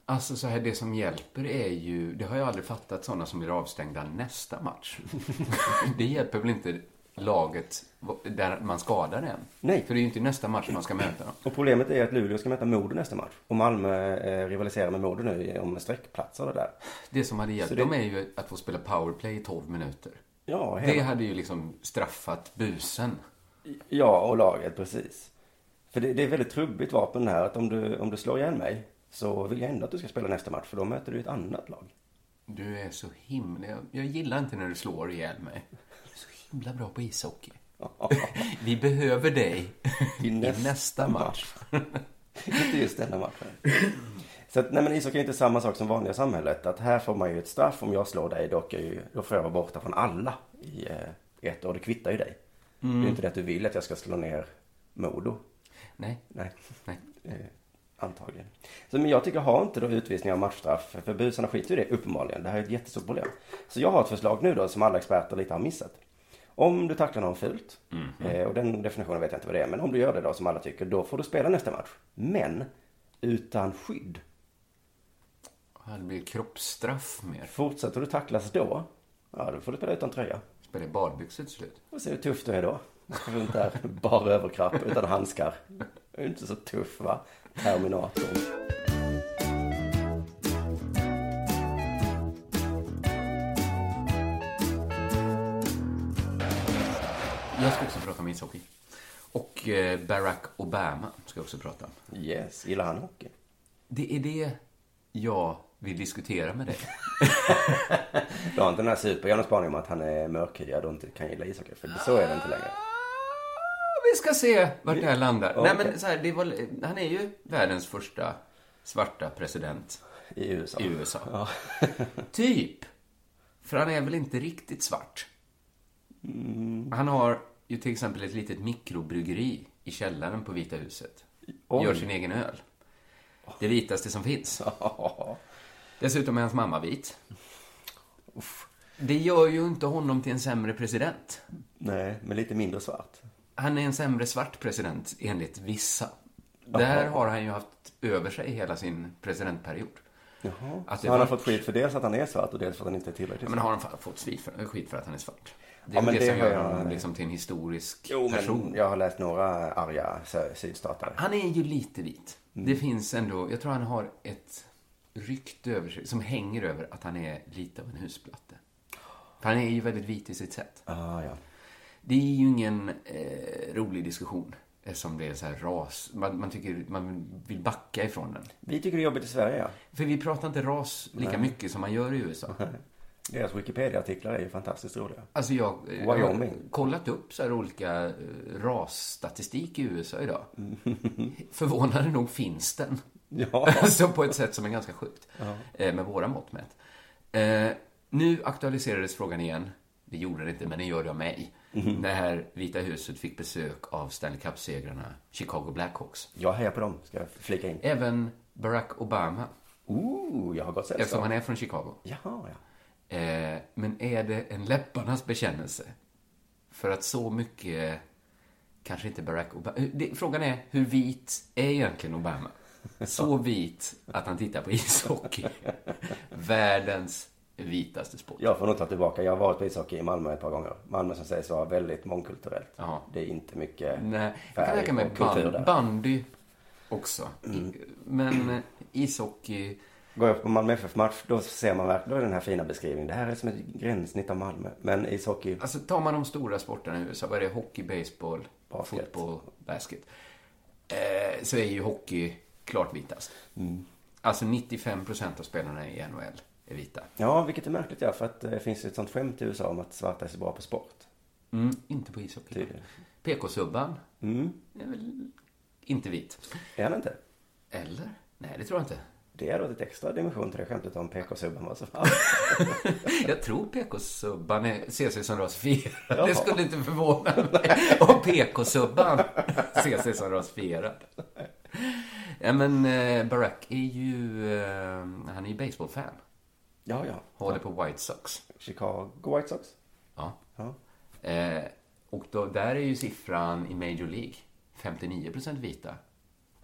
Speaker 9: Alltså så här, det som hjälper är ju, det har jag aldrig fattat, sådana som blir avstängda nästa match. <laughs> det hjälper väl inte laget där man skadar en?
Speaker 7: Nej.
Speaker 9: För det är ju inte nästa match man ska möta dem.
Speaker 7: Och problemet är att Luleå ska möta Modo nästa match. Och Malmö eh, rivaliserar med Modo nu om sträckplatser och det där.
Speaker 9: Det som hade hjälpt
Speaker 7: det-
Speaker 9: dem är ju att få spela powerplay i 12 minuter.
Speaker 7: Ja,
Speaker 9: Det
Speaker 7: hela-
Speaker 9: hade ju liksom straffat busen.
Speaker 7: Ja, och laget, precis. För det, det är väldigt trubbigt vapen här. Att om du, om du slår ihjäl mig så vill jag ändå att du ska spela nästa match. För då möter du ett annat lag.
Speaker 9: Du är så himla... Jag, jag gillar inte när du slår ihjäl mig. Himla bra på ishockey. <laughs> Vi behöver dig i nästa, match.
Speaker 7: inte just denna matchen. Så att, nej men ishockey är inte samma sak som vanliga samhället. Att här får man ju ett straff. Om jag slår dig, då, ju, då får jag vara borta från alla i eh, ett år. Det kvittar ju dig.
Speaker 9: Mm.
Speaker 7: Det är ju inte det att du vill att jag ska slå ner Modo.
Speaker 9: Nej.
Speaker 7: Nej.
Speaker 9: Nej.
Speaker 7: Eh, antagligen. Så, men jag tycker, ha inte då utvisning av matchstraff. För busarna skiter ju i det uppenbarligen. Det här är ett jättestort problem. Så jag har ett förslag nu då som alla experter lite har missat. Om du tacklar någon fult, eh, och den definitionen vet jag inte vad det är, men om du gör det då som alla tycker, då får du spela nästa match. Men utan skydd.
Speaker 9: Det blir kroppsstraff mer.
Speaker 7: Fortsätter du tacklas då, ja då får du spela utan tröja.
Speaker 9: Spela i badbyxor till slut.
Speaker 7: Och se hur tuff du är då. Runt där, bara överkropp, utan handskar. Du är inte så tuff va? Terminatorn.
Speaker 9: Om ishockey. Och eh, Barack Obama ska jag också prata om.
Speaker 7: Yes, gillar han hockey?
Speaker 9: Det är det jag vill diskutera med dig. <laughs>
Speaker 7: Du har inte den här superhjärnan spaningen om att han är mörkhyad och inte kan gilla ishockey? För så är det inte längre.
Speaker 9: Vi ska se vart det här landar.
Speaker 7: Okej.
Speaker 9: Nej, men så här, det var, han är ju världens första svarta president.
Speaker 7: I USA.
Speaker 9: I USA.
Speaker 7: Ja. <laughs>
Speaker 9: typ. För han är väl inte riktigt svart.
Speaker 7: Mm.
Speaker 9: Han har ju till exempel ett litet mikrobryggeri i källaren på Vita huset.
Speaker 7: Oj.
Speaker 9: Gör sin egen öl. Det vitaste som finns. <laughs> Dessutom är hans mamma vit. Det gör ju inte honom till en sämre president.
Speaker 7: Nej, men lite mindre svart.
Speaker 9: Han är en sämre svart president, enligt vissa. Där
Speaker 7: Jaha.
Speaker 9: har han ju haft över sig hela sin presidentperiod.
Speaker 7: Jaha.
Speaker 9: Att
Speaker 7: så han har
Speaker 9: var-
Speaker 7: fått skit för dels att han är svart och dels för att han inte är tillräckligt
Speaker 9: men har han fa- fått skit för, skit för att han är svart? Det är
Speaker 7: Ja,
Speaker 9: det,
Speaker 7: det
Speaker 9: som gör
Speaker 7: jag-
Speaker 9: honom liksom till en historisk
Speaker 7: Jo,
Speaker 9: person.
Speaker 7: jag har läst några arga sydstatare.
Speaker 9: Han är ju lite vit.
Speaker 7: Mm.
Speaker 9: Det finns ändå, jag tror han har ett rykte över sig som hänger över att han är lite av en husplatte. För han är ju väldigt vit i sitt sätt.
Speaker 7: Ah, ja.
Speaker 9: Det är ju ingen eh, rolig diskussion eftersom det är så här ras. Man, man tycker man vill backa ifrån den.
Speaker 7: Vi tycker det är jobbigt i Sverige, ja.
Speaker 9: För vi pratar inte ras lika
Speaker 7: Nej.
Speaker 9: mycket som man gör i USA.
Speaker 7: Deras Wikipedia-artiklar är ju fantastiskt roliga.
Speaker 9: Alltså jag, jag har kollat upp så här olika eh, rasstatistik i USA idag. <laughs> Förvånande nog finns den.
Speaker 7: Ja. <laughs>
Speaker 9: alltså på ett sätt som är ganska sjukt.
Speaker 7: Ja.
Speaker 9: Eh, med våra mått mätt. Eh, nu aktualiserades frågan igen. Det gjorde det inte, men det gör det av mig.
Speaker 7: Mhm.
Speaker 9: När Vita huset fick besök av Stanley Cup-segrarna Chicago Blackhawks.
Speaker 7: Jag hejar på dem, ska jag flika in.
Speaker 9: Även Barack Obama.
Speaker 7: Ooh, jag har gått sällskap.
Speaker 9: Eftersom han är från Chicago.
Speaker 7: Jaha, ja.
Speaker 9: Eh, men är det en läpparnas bekännelse? För att så mycket kanske inte Barack Obama... Eh, Det, frågan är, hur vit är egentligen Obama? Så <laughs> vit att han tittar på ishockey. <laughs> Världens vitaste sport.
Speaker 7: Jag får nog ta tillbaka. Jag har varit på ishockey i Malmö ett par gånger. Malmö som sägs vara väldigt mångkulturellt.
Speaker 9: Ja.
Speaker 7: Det är inte mycket
Speaker 9: Nej, jag kan tänka mig band, bandy också. I- Men eh, ishockey,
Speaker 7: Går jag på Malmö FF-match, då ser man verkligen då är den här fina beskrivningen. Det här är som ett gränssnitt av Malmö. Men ishockey,
Speaker 9: Alltså tar man de stora sporterna i USA, vad är det? Hockey, baseball,
Speaker 7: Basket.
Speaker 9: fotboll, basket. Eh, så är ju hockey klart vitast.
Speaker 7: Mm.
Speaker 9: Alltså 95% av spelarna i NHL är vita.
Speaker 7: ja vilket är märkligt ja, för att det finns ett sånt skämt i USA om att svarta är så bra på sport.
Speaker 9: Mm, inte på ishockey. PK-subban
Speaker 7: Mm.
Speaker 9: är väl inte vit.
Speaker 7: Är han inte?
Speaker 9: Eller? Nej, det tror jag inte.
Speaker 7: Det är då ett extra dimension till det skämtet om PK-subban var så <laughs>
Speaker 9: Jag tror PK-subban ser sig som rasifierad. <laughs>
Speaker 7: Jaha.
Speaker 9: Det skulle inte förvåna mig om PK-subban ser sig som rasifierad. Ja, men eh, Barack är ju, eh, han är ju baseballfan.
Speaker 7: Ja, ja.
Speaker 9: Håller på White Sox.
Speaker 7: Chicago White Sox?
Speaker 9: Ja.
Speaker 7: Ja.
Speaker 9: Eh, och då, där är ju siffran i Major League 59% vita.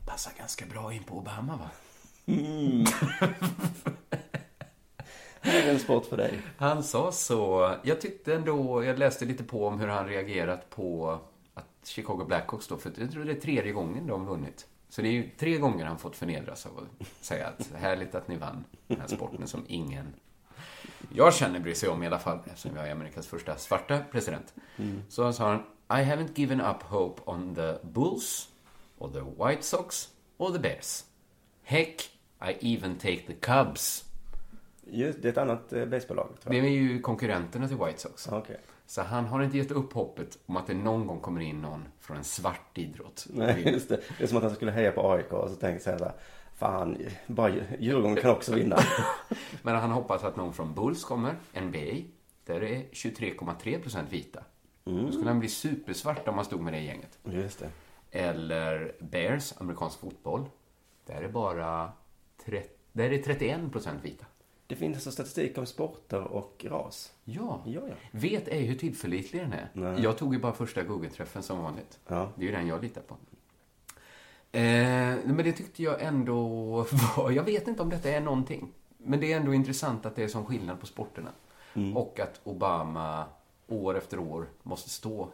Speaker 9: Passar ganska bra in på Obama, va?
Speaker 7: Mm. <laughs> Här är en sport för dig.
Speaker 9: Han sa så. Jag tyckte ändå, jag läste lite på om hur han reagerat på att Chicago Blackhawks då, för jag tror det är tredje gången de vunnit. Så det är ju tre gånger han fått förnedras av att säga att härligt att ni vann den här sporten som ingen jag känner bryr sig om i alla fall, eftersom jag är Amerikas första svarta president.
Speaker 7: Mm.
Speaker 9: Så sa han, I haven't given up hope on the Bulls, or the White Sox, or the Bears. Heck, I even take the Cubs.
Speaker 7: Just, det är ett annat eh, baseballlag
Speaker 9: Det är ju konkurrenterna till White Sox.
Speaker 7: Okej.
Speaker 9: Så han har inte gett upp hoppet om att det någon gång kommer in någon från en svart idrott.
Speaker 7: Nej, <laughs> just det. Det är som att han skulle heja på AIK och så tänkte jag så här, fan, bara Djurgården kan också vinna. <laughs>
Speaker 9: Men han hoppas att någon från Bulls kommer, NBA, där är 23,3% vita. Då skulle han bli supersvart om han stod med det gänget.
Speaker 7: Just det.
Speaker 9: Eller Bears, amerikansk fotboll. Där är bara 30, där är 31% vita.
Speaker 7: Det finns alltså statistik om sporter och ras.
Speaker 9: Ja.
Speaker 7: Ja, ja.
Speaker 9: Vet ej hur tillförlitlig den är.
Speaker 7: Nej.
Speaker 9: Jag tog ju bara första Google-träffen som vanligt.
Speaker 7: Ja.
Speaker 9: Det är ju den jag litar på. Eh, men det tyckte jag ändå <laughs> var... Jag vet inte om detta är någonting. Men det är ändå intressant att det är sån skillnad på sporterna.
Speaker 7: Mm.
Speaker 9: Och att Obama år efter år måste stå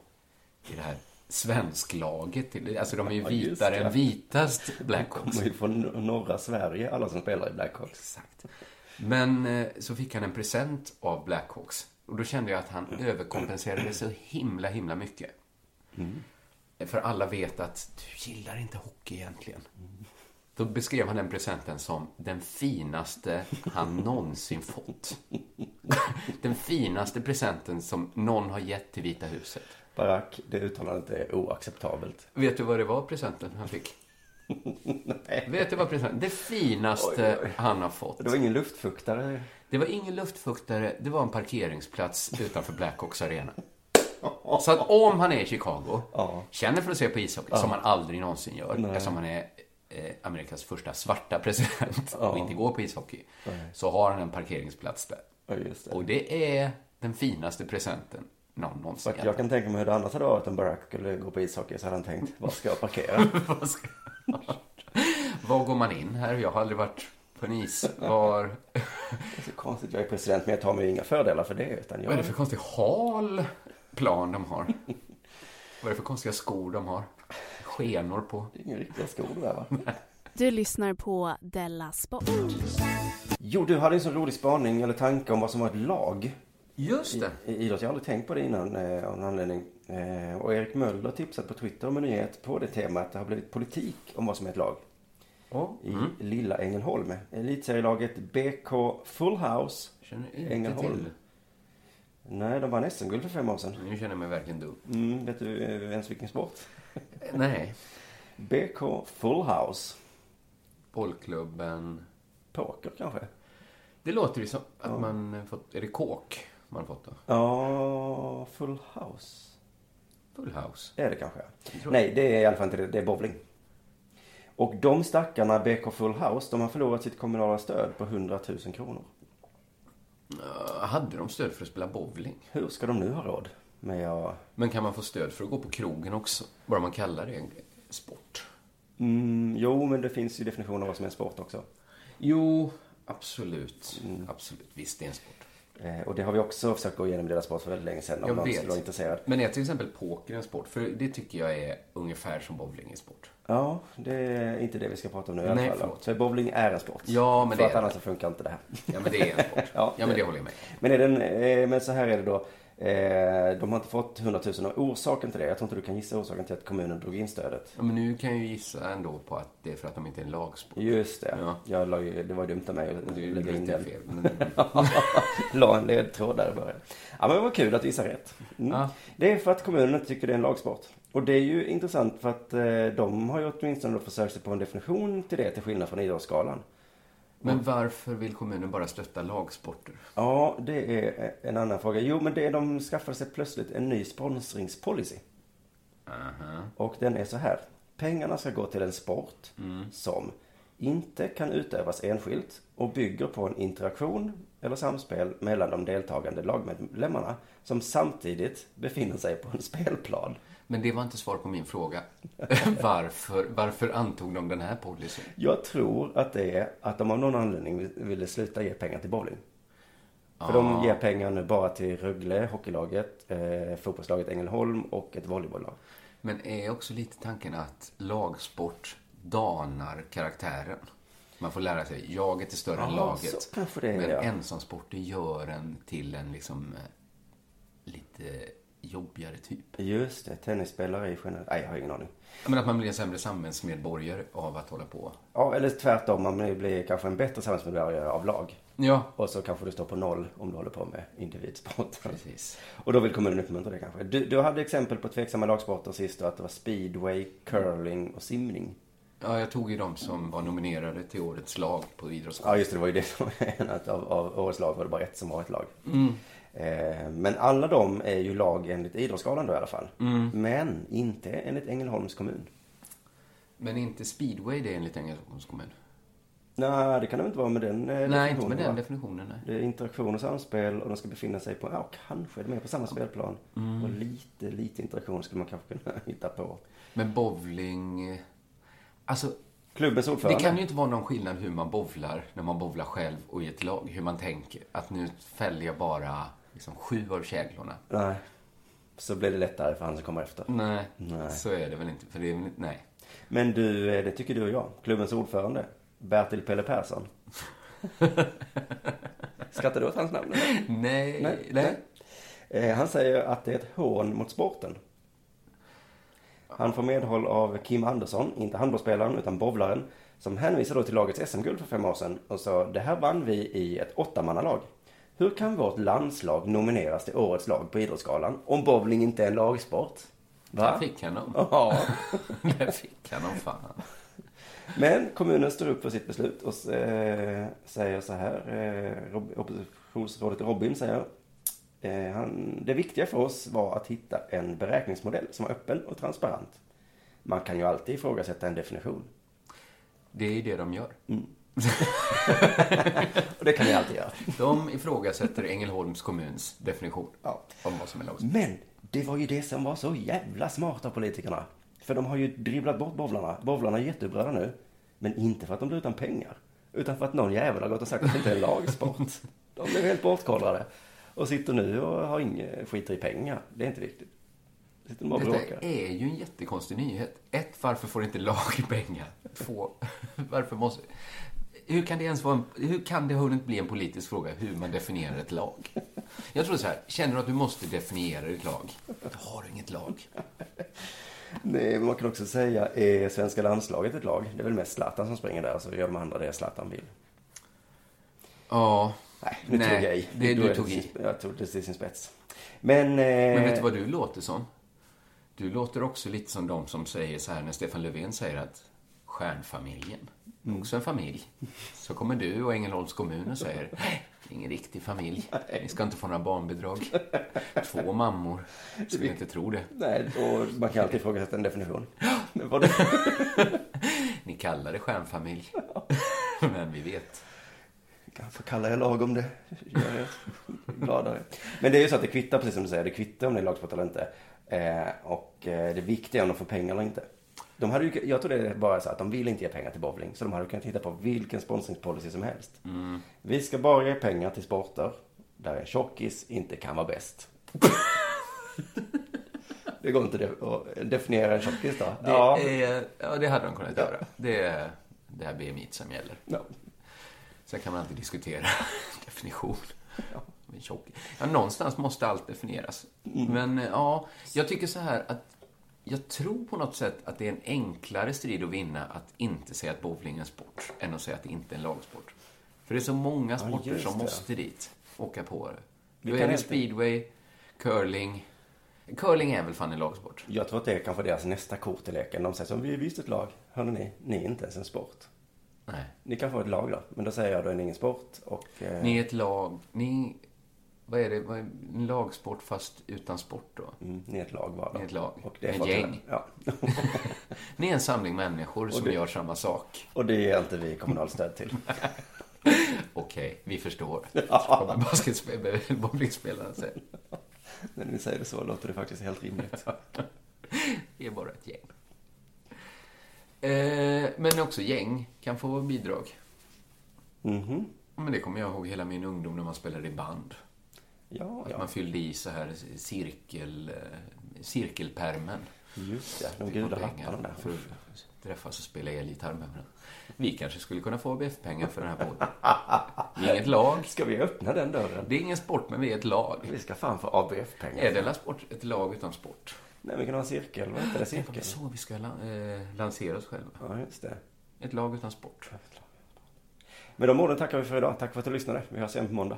Speaker 9: i det här svensklaget. till- Alltså de är ju
Speaker 7: Ja,
Speaker 9: vitare än vitast
Speaker 7: De
Speaker 9: Blackhawks.
Speaker 7: kommer ju från norra Sverige, alla som spelar i Blackhawks.
Speaker 9: Exakt. Men eh, så fick han en present av Blackhawks. Och då kände jag att han överkompenserade så himla, himla mycket. För alla vet att du gillar inte hockey egentligen. Då beskrev han den presenten som den finaste han någonsin fått. <laughs> Den finaste presenten som någon har gett till Vita huset.
Speaker 7: Barack, det uttalandet är oacceptabelt.
Speaker 9: Vet du vad det var presenten han fick? <laughs> Vet du vad presenten... Det finaste
Speaker 7: Oj, oj.
Speaker 9: han har fått.
Speaker 7: Det var ingen luftfuktare.
Speaker 9: Det var ingen luftfuktare, det var en parkeringsplats <laughs> utanför Blackhawks arena. Så att om han är i Chicago, känner för att se på ishockey,
Speaker 7: Ja.
Speaker 9: som han aldrig någonsin gör,
Speaker 7: Nej.
Speaker 9: eftersom han är eh, Amerikas första svarta president
Speaker 7: Ja.
Speaker 9: och inte går på ishockey,
Speaker 7: Nej.
Speaker 9: så har han en parkeringsplats där.
Speaker 7: Ja, det.
Speaker 9: Och det är den finaste presenten någon
Speaker 7: Så jag kan tänka mig hur det annars hade varit om Barack skulle gå på ishockey så hade han tänkt, var <laughs> ska jag parkera?
Speaker 9: Var går man in här? Jag har aldrig varit på en is. Var...
Speaker 7: Det är så konstigt, jag är president men jag tar mig inga fördelar för det. Utan jag...
Speaker 9: Vad är det för konstig hal plan de har? Vad är det för konstiga skor de har? Skenor på.
Speaker 7: Det är inga riktiga skor där va?
Speaker 8: Du lyssnar på Della Sport.
Speaker 7: Jo, du hade en så rolig spaning eller tanke om vad som var ett lag.
Speaker 9: Just det.
Speaker 7: I, i idrott. Jag har aldrig tänkt på det innan eh, av någon anledning. Eh, och Erik Möller tipsat på Twitter om en nyhet på det temat. Det har blivit politik om vad som är ett lag. I
Speaker 9: mm.
Speaker 7: lilla Ängelholm. Elitserielaget BK Full House. Ängelholm.
Speaker 9: till.
Speaker 7: Nej, de vann SM-guld för fem år sedan.
Speaker 9: Nu känner jag mig verkligen dum.
Speaker 7: Mm, vet du eh, ens vilken sport?
Speaker 9: Nej.
Speaker 7: BK Full House.
Speaker 9: Bollklubben.
Speaker 7: Poker kanske?
Speaker 9: Det låter ju som att
Speaker 7: Ja.
Speaker 9: man fått... Är det kåk man fått då?
Speaker 7: Ja, Full House.
Speaker 9: Full house.
Speaker 7: Det är det kanske. Nej, det är i alla fall inte det. Det är bowling. Och de stackarna BK Full House, de har förlorat sitt kommunala stöd på 100 000 kronor.
Speaker 9: Uh, hade de stöd för att spela bowling?
Speaker 7: Hur ska de nu ha råd? Men jag...
Speaker 9: Men kan man få stöd för att gå på krogen också? Bara man kallar det en sport.
Speaker 7: Mm, jo, men det finns ju definitioner av vad som är en sport också.
Speaker 9: Jo, absolut.
Speaker 7: Mm.
Speaker 9: Absolut. Visst, det är en sport.
Speaker 7: Eh, och det har vi också försökt gå igenom i Dela Sport för väldigt länge sedan om
Speaker 9: Jag
Speaker 7: någon
Speaker 9: vet.
Speaker 7: skulle vara intresserad.
Speaker 9: Men är till exempel poker en sport? För det tycker jag är ungefär som bowling är sport.
Speaker 7: Ja, det är inte det vi ska prata om nu i alla fall. För bowling är en sport.
Speaker 9: Ja, men
Speaker 7: För
Speaker 9: det
Speaker 7: att
Speaker 9: är
Speaker 7: annars
Speaker 9: det.
Speaker 7: så funkar inte det här.
Speaker 9: Ja, men det är en sport. <laughs> Ja, men det håller jag med.
Speaker 7: Men, är den, eh, men så här är det då. Eh, de har inte fått 100 000 och orsaken till det, jag tror inte du kan gissa orsaken till att kommunen drog in stödet.
Speaker 9: Ja, men nu kan jag ju gissa ändå på att det är för att de inte är en lagsport.
Speaker 7: Just det.
Speaker 9: Ja.
Speaker 7: Jag la ju, det var dumt av mig att
Speaker 9: är
Speaker 7: lägga in den.
Speaker 9: fel, men- <laughs>
Speaker 7: la en ledtråd där i början. Ja men det var kul att visa rätt. Mm.
Speaker 9: Ja.
Speaker 7: Det är för att kommunen inte tycker det är en lagsport. Och det är ju intressant för att eh, de har ju åtminstone försökt sig på en definition till det till skillnad från idrottsskalan.
Speaker 9: Men varför vill kommunen bara stötta lagsporter?
Speaker 7: Ja, det är en annan fråga. Jo, men det är, de skaffade sig plötsligt en ny sponsringspolicy.
Speaker 9: Aha.
Speaker 7: Och den är så här. Pengarna ska gå till en sport
Speaker 9: Mm.
Speaker 7: som inte kan utövas enskilt och bygger på en interaktion eller samspel mellan de deltagande lagmedlemmarna som samtidigt befinner sig på en spelplan.
Speaker 9: Men det var inte svar på min fråga. <laughs> varför, varför antog de den här policyn?
Speaker 7: Jag tror att det är att de av någon anledning ville sluta ge pengar till bowling. För
Speaker 9: Ah.
Speaker 7: de ger pengar nu bara till Rögle, hockeylaget, eh, fotbollslaget Ängelholm och ett volleybolllag.
Speaker 9: Men är också lite tanken att lagsport danar karaktären? Man får lära sig, jaget är större än
Speaker 7: Ja,
Speaker 9: laget.
Speaker 7: så kanske det är,
Speaker 9: Men
Speaker 7: ja.
Speaker 9: ensamsporter gör en till en liksom eh, lite jobbigare typ.
Speaker 7: Just det, tennisspelare i generellt. Nej, jag har ingen aning.
Speaker 9: Men att man blir en sämre samhällsmedborgare av att hålla på.
Speaker 7: Ja, eller tvärtom. Man blir kanske en bättre samhällsmedborgare av lag.
Speaker 9: Ja.
Speaker 7: Och så kanske du står på noll om du håller på med individsport.
Speaker 9: Precis. <laughs>
Speaker 7: Och då vill kommunen uppmuntra det kanske. Du, du hade exempel på tveksamma lagsporter sist då, att det var speedway, curling och simning.
Speaker 9: Ja, jag tog ju de som var nominerade till årets lag på idrottsskolan.
Speaker 7: Ja, just det. Det var ju det som var <laughs> en av, av årets lag var det bara ett som var ett lag.
Speaker 9: Mm.
Speaker 7: Eh, men alla de är ju lag enligt Idrottsgalan då i alla fall.
Speaker 9: Mm.
Speaker 7: Men inte enligt Ängelholms kommun.
Speaker 9: Men inte speedway det enligt Ängelholms kommun?
Speaker 7: Nej, det kan det inte vara med den eh,
Speaker 9: Nej, inte
Speaker 7: definitionen,
Speaker 9: med den
Speaker 7: va?
Speaker 9: definitionen. Nej.
Speaker 7: Det är interaktion och samspel och de ska befinna sig på, ja kanske, de är på samma spelplan.
Speaker 9: Mm.
Speaker 7: Och lite, lite interaktion skulle man kanske kunna <laughs> hitta på.
Speaker 9: Men bowling... eh, Alltså,
Speaker 7: Klubbens
Speaker 9: det
Speaker 7: ordförande.
Speaker 9: kan ju inte vara någon skillnad hur man bowlar när man bowlar själv och i ett lag. Hur man tänker. Att nu fäller jag bara liksom, sju av käglorna.
Speaker 7: Nej. Så blir det lättare för han som kommer efter.
Speaker 9: Nej,
Speaker 7: Nej.
Speaker 9: så är det väl inte. För det är väl inte, nej.
Speaker 7: Men du, eh, det tycker du och jag. Klubbens ordförande. Bertil Pelle Persson. <laughs> Skrattar du åt hans namn? eller?
Speaker 9: Nej,
Speaker 7: Nej.
Speaker 9: nej.
Speaker 7: Eh, Han säger att det är ett hån mot sporten. Han får medhåll av Kim Andersson, inte handbollsspelaren utan bowlaren, som hänvisar då till lagets SM-guld för fem år sedan och sa det här vann vi i ett åttamannalag. Hur kan vårt landslag nomineras till årets lag på Idrottsgalan om bowling inte är en lagsport?
Speaker 9: Där fick han dem.
Speaker 7: Ja. <laughs>
Speaker 9: Där fick han dem fan.
Speaker 7: Men kommunen står upp för sitt beslut och eh, säger så här. Eh, Rob- oppositionsrådet Robin säger. Eh, han, det viktiga för oss var att hitta en beräkningsmodell som var öppen och transparent. Man kan ju alltid ifrågasätta en definition.
Speaker 9: Det är ju det de gör. <laughs>
Speaker 7: Och det kan vi alltid göra.
Speaker 9: De ifrågasätter Ängelholms kommuns definition
Speaker 7: Ja.
Speaker 9: om vad som är lagsport.
Speaker 7: Men det var ju det som var så jävla smart av politikerna. För de har ju dribblat bort bowlarna. Bowlarna är jätteupprörda nu. Men inte för att de blir utan pengar. Utan för att någon jävel har gått och sagt att det inte är en lagsport. <laughs> De blev helt bortkollrade. Och sitter nu och har inget, skiter i pengar. Det är inte viktigt. Sitter de bara
Speaker 9: Detta
Speaker 7: bråkar.
Speaker 9: är ju en jättekonstig nyhet. Ett, varför får inte lag pengar? Två, <laughs> varför måste... Hur kan det ens vara en, Hur kan det hunnit bli en politisk fråga hur man definierar ett lag? Jag tror så här, känner du att du måste definiera ett lag? Då har du inget lag.
Speaker 7: Nej, man kan också säga, är svenska landslaget ett lag? Det är väl mest Zlatan som springer där, så gör de andra det Zlatan vill.
Speaker 9: Ja.
Speaker 7: Nej, nu tog jag i.
Speaker 9: Det du tog i.
Speaker 7: sin- Jag tog det till sin spets. Men... Eh,
Speaker 9: Men vet du vad du låter som? Du låter också lite som de som säger så här när Stefan Löfven säger att stjärnfamiljen, också en familj. Så kommer du och Ängelholms kommun och säger, ingen riktig familj. Ni ska inte få några barnbidrag. Två mammor. Skulle inte tro det.
Speaker 7: Nej, och man kan alltid ifrågasätta en definition. <laughs>
Speaker 9: Ni kallar det stjärnfamilj. Men vi vet.
Speaker 7: Kanske kallar jag lagom det. Gör jag gladare. Men det är ju så att det kvittar, precis som du säger, det kvittar om det är lagsport eller inte. Eh, och eh, det viktiga är om de får pengar eller inte. De hade ju, jag tror det är bara så att de vill inte ge pengar till bowling. Så de hade kunnat titta på vilken sponsringspolicy som helst.
Speaker 9: Mm.
Speaker 7: Vi ska bara ge pengar till sporter där en tjockis inte kan vara bäst. <laughs> det går inte att definiera en tjockis då?
Speaker 9: Det,
Speaker 7: ja.
Speaker 9: är, ja, det hade de kunnat göra. Det är det här BMI som gäller.
Speaker 7: Ja.
Speaker 9: Sen kan man alltid diskutera <laughs> definition. Tjock. Ja, någonstans måste allt definieras.
Speaker 7: Mm.
Speaker 9: Men ja, jag tycker så här att jag tror på något sätt att det är en enklare strid att vinna att inte säga att bowling är en sport än att säga att det inte är en lagsport. För det är så många sporter
Speaker 7: just
Speaker 9: som måste dit, åka på det.
Speaker 7: Vi
Speaker 9: Då
Speaker 7: kan
Speaker 9: är det speedway, curling. Curling är väl fan en lagsport?
Speaker 7: Jag tror att det är kanske deras nästa kort i leken. De säger så, vi är visst ett lag. Hörde ni, ni är inte ens en sport.
Speaker 9: Nej.
Speaker 7: Ni kan få ett lag då. Men då säger jag, då är ni ingen sport. Och, eh,
Speaker 9: Ni är ett lag. Ni... Vad är det? Vad är en lagsport fast utan sport då?
Speaker 7: Mm, ni är ett lag bara.
Speaker 9: Ni är ett lag.
Speaker 7: Och det är
Speaker 9: ett gäng.
Speaker 7: Ja. <laughs>
Speaker 9: Ni är en samling människor
Speaker 7: Och
Speaker 9: som
Speaker 7: det-
Speaker 9: gör samma sak.
Speaker 7: Och det ger inte vi kommunalstöd till. <laughs>
Speaker 9: Okej, vi förstår. <laughs>
Speaker 7: Ja.
Speaker 9: Bowlingspelarna säger.
Speaker 7: När ni säger det så låter det faktiskt helt rimligt.
Speaker 9: Vi är bara ett gäng. Eh, men också gäng kan få bidrag.
Speaker 7: Mhm.
Speaker 9: Men det kommer jag ihåg hela min ungdom när man spelade i band.
Speaker 7: Ja,
Speaker 9: Att
Speaker 7: ja.
Speaker 9: man fyllde i så här cirkel, eh, cirkelpermen.
Speaker 7: Just det, de gula lapparna.
Speaker 9: För att träffas och spela elgitarr med varandra. Vi kanske skulle kunna få ABF-pengar för den här podden. <laughs> Vi är inget lag.
Speaker 7: Ska vi öppna den dörren?
Speaker 9: Det är ingen sport, men vi är ett lag.
Speaker 7: Vi ska fan få ABF-pengar.
Speaker 9: Är det sport, ett lag utan sport?
Speaker 7: Nej, vi kan ha en cirkel. Vad heter det?
Speaker 9: Det är
Speaker 7: Cirkel?
Speaker 9: så vi ska eh, lansera oss själva.
Speaker 7: Ja, just det.
Speaker 9: Ett lag utan sport.
Speaker 7: Med de orden tackar vi för idag. Tack för att du lyssnade. Vi hörs igen på måndag.